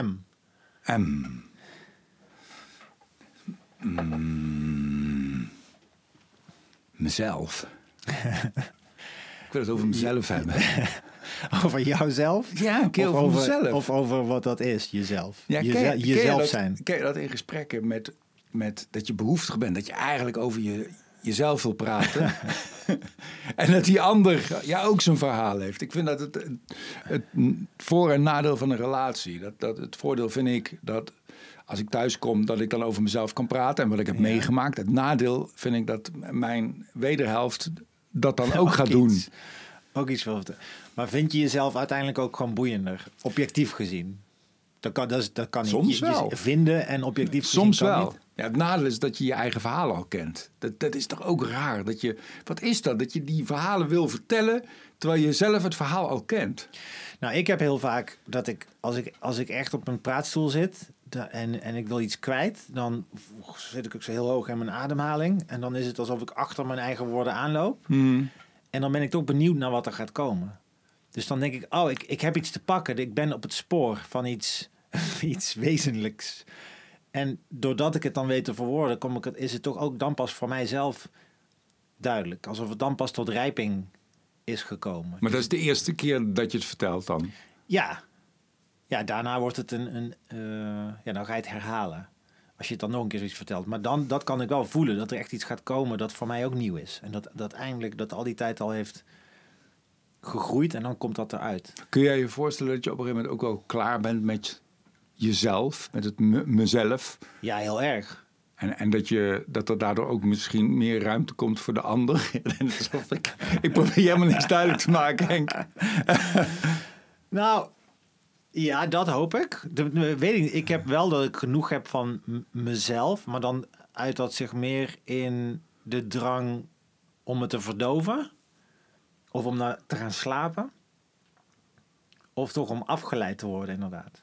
M. M. Mm. Mezelf. ik wil het over mezelf hebben. Over jouzelf? Ja, een keer of over mezelf. Of over wat dat is, jezelf. Ja, Jeze- ken, ken je jezelf dat, zijn. Ken je dat in gesprekken met, met dat je behoeftig bent, dat je eigenlijk over je, jezelf wil praten. en dat die ander ja, ook zijn verhaal heeft. Ik vind dat het, het, het voor- en nadeel van een relatie. Dat, dat het voordeel vind ik dat als ik thuis kom, dat ik dan over mezelf kan praten en wat ik heb meegemaakt. Het nadeel vind ik dat mijn wederhelft dat dan ook gaat doen. Ook iets wel. Maar vind je jezelf uiteindelijk ook gewoon boeiender, objectief gezien? Dat kan, dat is, dat kan. Soms Je- je wel. vinden en objectief Soms kan wel. niet. Ja, het nadeel is dat je je eigen verhaal al kent. Dat, dat is toch ook raar? Dat je, wat is dat? Dat je die verhalen wil vertellen terwijl je zelf het verhaal al kent. Nou, ik heb heel vaak dat ik als ik, als ik echt op een praatstoel zit en, en ik wil iets kwijt, dan zit ik ook zo heel hoog in mijn ademhaling. En dan is het alsof ik achter mijn eigen woorden aanloop. En dan ben ik toch benieuwd naar wat er gaat komen. Dus dan denk ik, oh, ik, ik heb iets te pakken. Ik ben op het spoor van iets, iets wezenlijks. En doordat ik het dan weet te verwoorden, kom ik het, is het toch ook dan pas voor mijzelf duidelijk. Alsof het dan pas tot rijping is gekomen. Maar dat is de eerste keer dat je het vertelt dan. Ja. Ja, daarna wordt het een... een eh, ja, dan ga je het herhalen. Als je het dan nog een keer zoiets vertelt. Maar dan dat kan ik wel voelen. Dat er echt iets gaat komen dat voor mij ook nieuw is. En dat, dat eindelijk, dat al die tijd al heeft gegroeid. En dan komt dat eruit. Kun jij je voorstellen dat je op een gegeven moment ook wel klaar bent met jezelf, met het me- mezelf? Ja, heel erg. En, en dat, je, dat er daardoor ook misschien meer ruimte komt voor de ander. Ik, ik probeer helemaal niks duidelijk te maken, Henk. Nou, ja, dat hoop ik. De, de- weet ik, niet. ik heb wel dat ik genoeg heb van mezelf. Maar dan uit dat zich meer in de drang om het te verdoven. Of om naar te gaan slapen. Of toch om afgeleid te worden, inderdaad.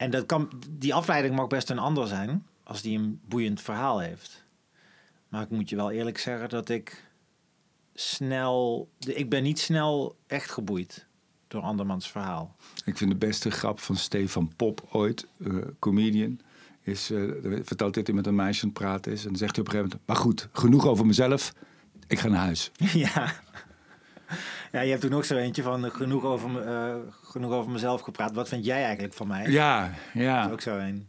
En dat kan, die afleiding mag best een ander zijn. Als die een boeiend verhaal heeft. Maar ik moet je wel eerlijk zeggen dat ik snel... Ik ben niet snel echt geboeid door andermans verhaal. Ik vind de beste grap van Stefan Pop ooit, eh, comedian, is, eh, vertelt dit hij met een meisje aan het praten is. En dan zegt hij op een gegeven moment, maar goed, genoeg over mezelf, ik ga naar huis. ja. Ja, je hebt toen ook zo eentje van eh, genoeg over, eh, genoeg over mezelf gepraat. Wat vind jij eigenlijk van mij? Ja, Dat ja. is ook zo een.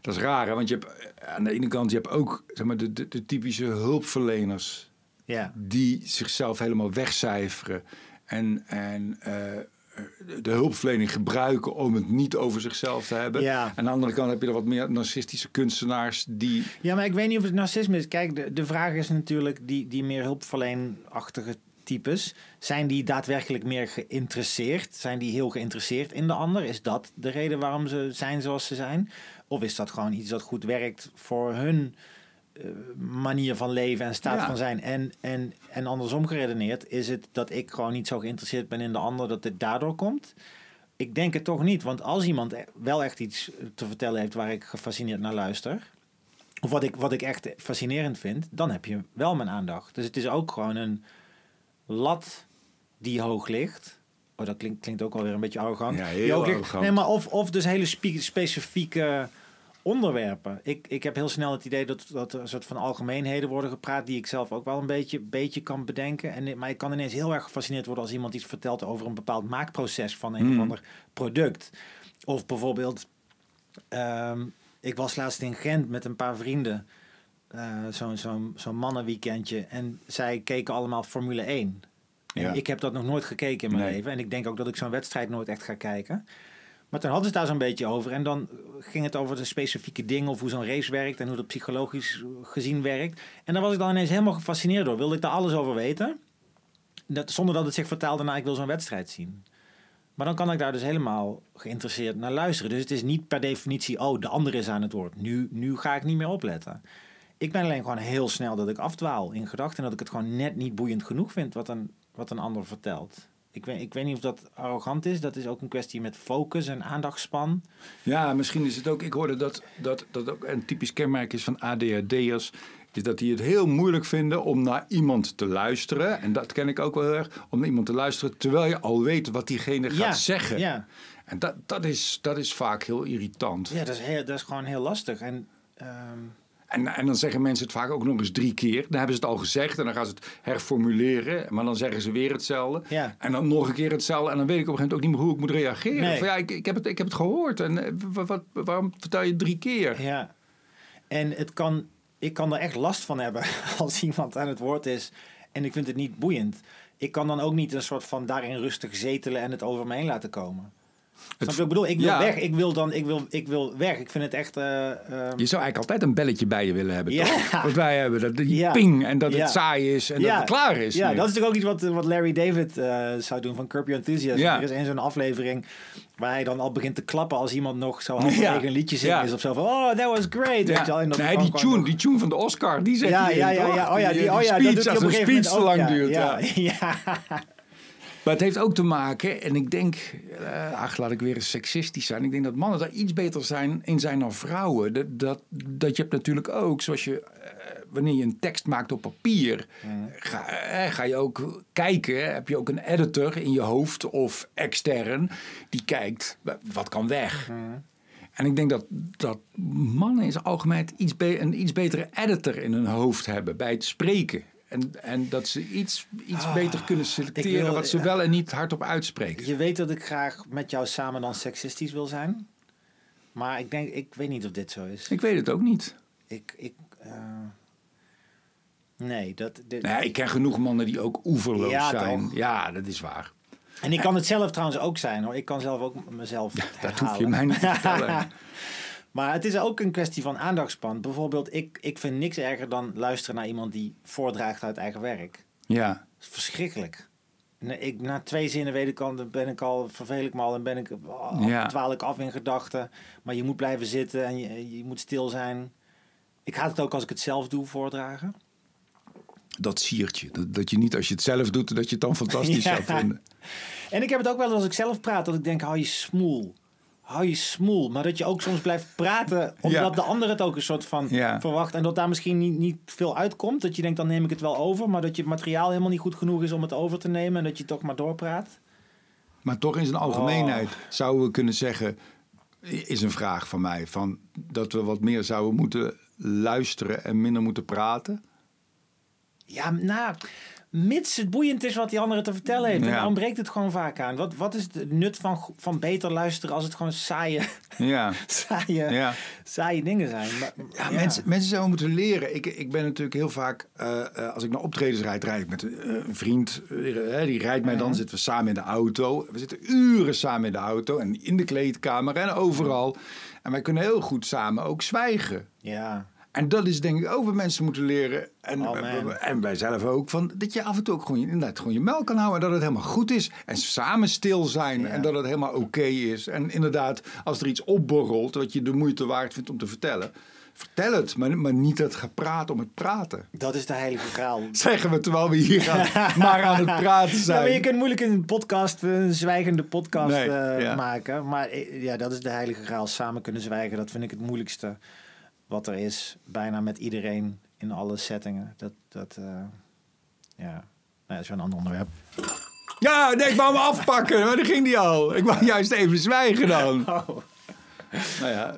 Dat is raar, hè? want je hebt eh, aan de ene kant je hebt ook zeg maar, de, de, de typische hulpverleners Ja. die zichzelf helemaal wegcijferen en, en de hulpverlening gebruiken om het niet over zichzelf te hebben. Ja. En aan de andere kant heb je er wat meer narcistische kunstenaars die ja, maar ik weet niet of het narcisme is. Kijk, de, de vraag is natuurlijk, die, die meer hulpverleenachtige types, zijn die daadwerkelijk meer geïnteresseerd? Zijn die heel geïnteresseerd in de ander? Is dat de reden waarom ze zijn zoals ze zijn? Of is dat gewoon iets dat goed werkt voor hun eh, manier van leven en staat Ja. van zijn? En, en, en andersom geredeneerd, is het dat ik gewoon niet zo geïnteresseerd ben in de ander, dat het daardoor komt? Ik denk het toch niet, want als iemand e- wel echt iets te vertellen heeft waar ik gefascineerd naar luister, of wat ik, wat ik echt fascinerend vind, dan heb je wel mijn aandacht. Dus het is ook gewoon een lat die hoog ligt. Oh, dat klinkt, klinkt ook alweer een beetje arrogant. Ja, heel ligt. Nee, maar of, of dus hele spe- specifieke onderwerpen. Ik, ik heb heel snel het idee dat, dat er een soort van algemeenheden worden gepraat... die ik zelf ook wel een beetje, beetje kan bedenken. En, maar ik kan ineens heel erg gefascineerd worden... als iemand iets vertelt over een bepaald maakproces van een of Hmm. ander product. Of bijvoorbeeld... ehm, ik was laatst in Gent met een paar vrienden... eh, zo'n zo'n zo'n mannenweekendje. En zij keken allemaal Formule 1. En Ja. Ik heb dat nog nooit gekeken in mijn Nee. leven. En ik denk ook dat ik zo'n wedstrijd nooit echt ga kijken. Maar toen hadden ze het daar zo'n beetje over. En dan ging het over de specifieke dingen... of hoe zo'n race werkt... en hoe dat psychologisch gezien werkt. En daar was ik dan ineens helemaal gefascineerd door. Wilde ik daar alles over weten. Dat, zonder dat het zich vertaalde naar ik wil zo'n wedstrijd zien. Maar dan kan ik daar dus helemaal geïnteresseerd naar luisteren. Dus het is niet per definitie... oh, de ander is aan het woord. Nu, nu ga ik niet meer opletten. Ik ben alleen gewoon heel snel dat ik afdwaal in gedachten... en dat ik het gewoon net niet boeiend genoeg vind... wat een, wat een ander vertelt. Ik weet, ik weet niet of dat arrogant is. Dat is ook een kwestie met focus en aandachtspan. Ja, misschien is het ook. Ik hoorde dat dat, dat ook een typisch kenmerk is van ADHD'ers. is dat die het heel moeilijk vinden om naar iemand te luisteren. En dat ken ik ook wel heel erg. Om naar iemand te luisteren terwijl je al weet wat diegene gaat Ja, zeggen. Ja, En dat, dat, is, dat is vaak heel irritant. ja dat, is heel, dat is gewoon heel lastig. En ehm, En, en dan zeggen mensen het vaak ook nog eens drie keer. Dan hebben ze het al gezegd en dan gaan ze het herformuleren. Maar dan zeggen ze weer hetzelfde. Ja. En dan nog een keer hetzelfde. En dan weet ik op een gegeven moment ook niet meer hoe ik moet reageren. Nee. Van, ja, ik, ik, heb het, ik heb het gehoord. En eh, wa- wat, waarom vertel je het drie keer? Ja, en het kan, ik kan er echt last van hebben als iemand aan het woord is en ik vind het niet boeiend. Ik kan dan ook niet een soort van daarin rustig zetelen en het over me heen laten komen. Ik bedoel? Ik wil Ja. weg. Ik wil dan, ik wil, ik wil weg. Ik vind het echt. eh, ehm, Je zou eigenlijk altijd een belletje bij je willen hebben, Ja. toch? Wat wij hebben. Dat die Ja. ping en dat het saai is en dat het klaar is. Ja, nu. dat is natuurlijk ook iets wat, wat Larry David eh, zou doen van Curb Your Enthusiasm. Ja. Er is één zo'n aflevering waar hij dan al begint te klappen als iemand nog zo halverwege Ja. een liedje zingen Ja. is of zo van oh that was great. Ja. Dat Nee, die tune, nog- die tune van de Oscar, die zegt ja, hij ja, in, ja, ja, oh ja, die, oh ja, dat speech, doet hij als op een een gegeven speech moment te lang ja. duurt. Ja. Maar het heeft ook te maken, en ik denk, eh, ach, laat ik weer eens seksistisch zijn. Ik denk dat mannen daar iets beter zijn, in zijn dan vrouwen. Dat, dat, dat je hebt natuurlijk ook, zoals je, eh, wanneer je een tekst maakt op papier, ga, eh, ga je ook kijken. Heb je ook een editor in je hoofd of extern die kijkt, wa- wat kan weg? En ik denk dat, dat mannen in zijn algemeen iets een iets betere editor in hun hoofd hebben bij het spreken. En, en dat ze iets, iets beter kunnen selecteren Ah, wil- wat ze wel en niet hardop uitspreken. Je weet dat ik graag met jou samen dan seksistisch wil zijn. Maar ik denk, ik weet niet of dit zo is. Ik weet het ook niet. Ik, ik, eh, nee, dat, dit- Nee, ik ken genoeg mannen die ook oeverloos Ja, zijn. toch? Ja, dat is waar. En ik kan het zelf trouwens ook zijn hoor. Ik kan zelf ook mezelf Dat hoef je mij niet te vertellen. Maar het is ook een kwestie van aandachtspan. Bijvoorbeeld, ik, ik vind niks erger dan luisteren naar iemand die voordraagt uit eigen werk. Ja, Dat is verschrikkelijk. Nee, ik, na twee zinnen weet ik al, dan ben ik al, vervel ik me al en ben ik, oh, Ja. dwaal ik af in gedachten. Maar je moet blijven zitten en je, je moet stil zijn. Ik haat het ook als ik het zelf doe, voordragen. dat siert je. Dat, dat je niet als je het zelf doet, dat je het dan fantastisch Ja. zou vinden. En ik heb het ook wel als ik zelf praat, dat ik denk, hou je smoel. Hou je smoel. Maar dat je ook soms blijft praten, omdat Ja. de ander het ook een soort van Ja. verwacht. En dat daar misschien niet, niet veel uitkomt. Dat je denkt, dan neem ik het wel over. Maar dat je het materiaal helemaal niet goed genoeg is om het over te nemen. En dat je toch maar doorpraat. Maar toch in zijn algemeenheid Oh. zouden we kunnen zeggen, is een vraag van mij, van dat we wat meer zouden moeten luisteren en minder moeten praten. Ja, nou, mits het boeiend is wat die andere te vertellen heeft. Ja. Dan ontbreekt het gewoon vaak aan. Wat, wat is het nut van, van beter luisteren als het gewoon saaie, Ja, saaie, ja. saaie dingen zijn? Maar, Ja, Mensen, mensen zouden moeten leren. Ik, ik ben natuurlijk heel vaak, eh, eh, als ik naar optredens rijd, rijd ik met eh, een vriend. die rijdt mij dan, zitten we samen in de auto. We zitten uren samen in de auto en in de kleedkamer en overal. En wij kunnen heel goed samen ook zwijgen. ja, En dat is denk ik ook wat mensen moeten leren. En, Oh, en wij zelf ook. Van, dat je af en toe ook gewoon, inderdaad, gewoon je melk kan houden. En dat het helemaal goed is. En samen stil zijn. Ja. En dat het helemaal oké is. En inderdaad, als er iets opborrelt wat je de moeite waard vindt om te vertellen. Vertel het, maar, maar niet het gepraat om het praten. dat is de heilige graal. Zeggen we terwijl we hier gaan, maar aan het praten Ja, zijn. maar je kunt moeilijk een podcast, een zwijgende podcast Nee, eh, ja. maken. Maar eh, ja, dat is de heilige graal. Samen kunnen zwijgen, dat vind ik het moeilijkste wat er is. Bijna met iedereen in alle settingen. Dat, dat eh, ja, nou, ja, dat is wel een ander onderwerp. Ja, nee, ik wou hem afpakken, maar dan ging die al. Ik wou juist even zwijgen dan. Oh. Nou ja,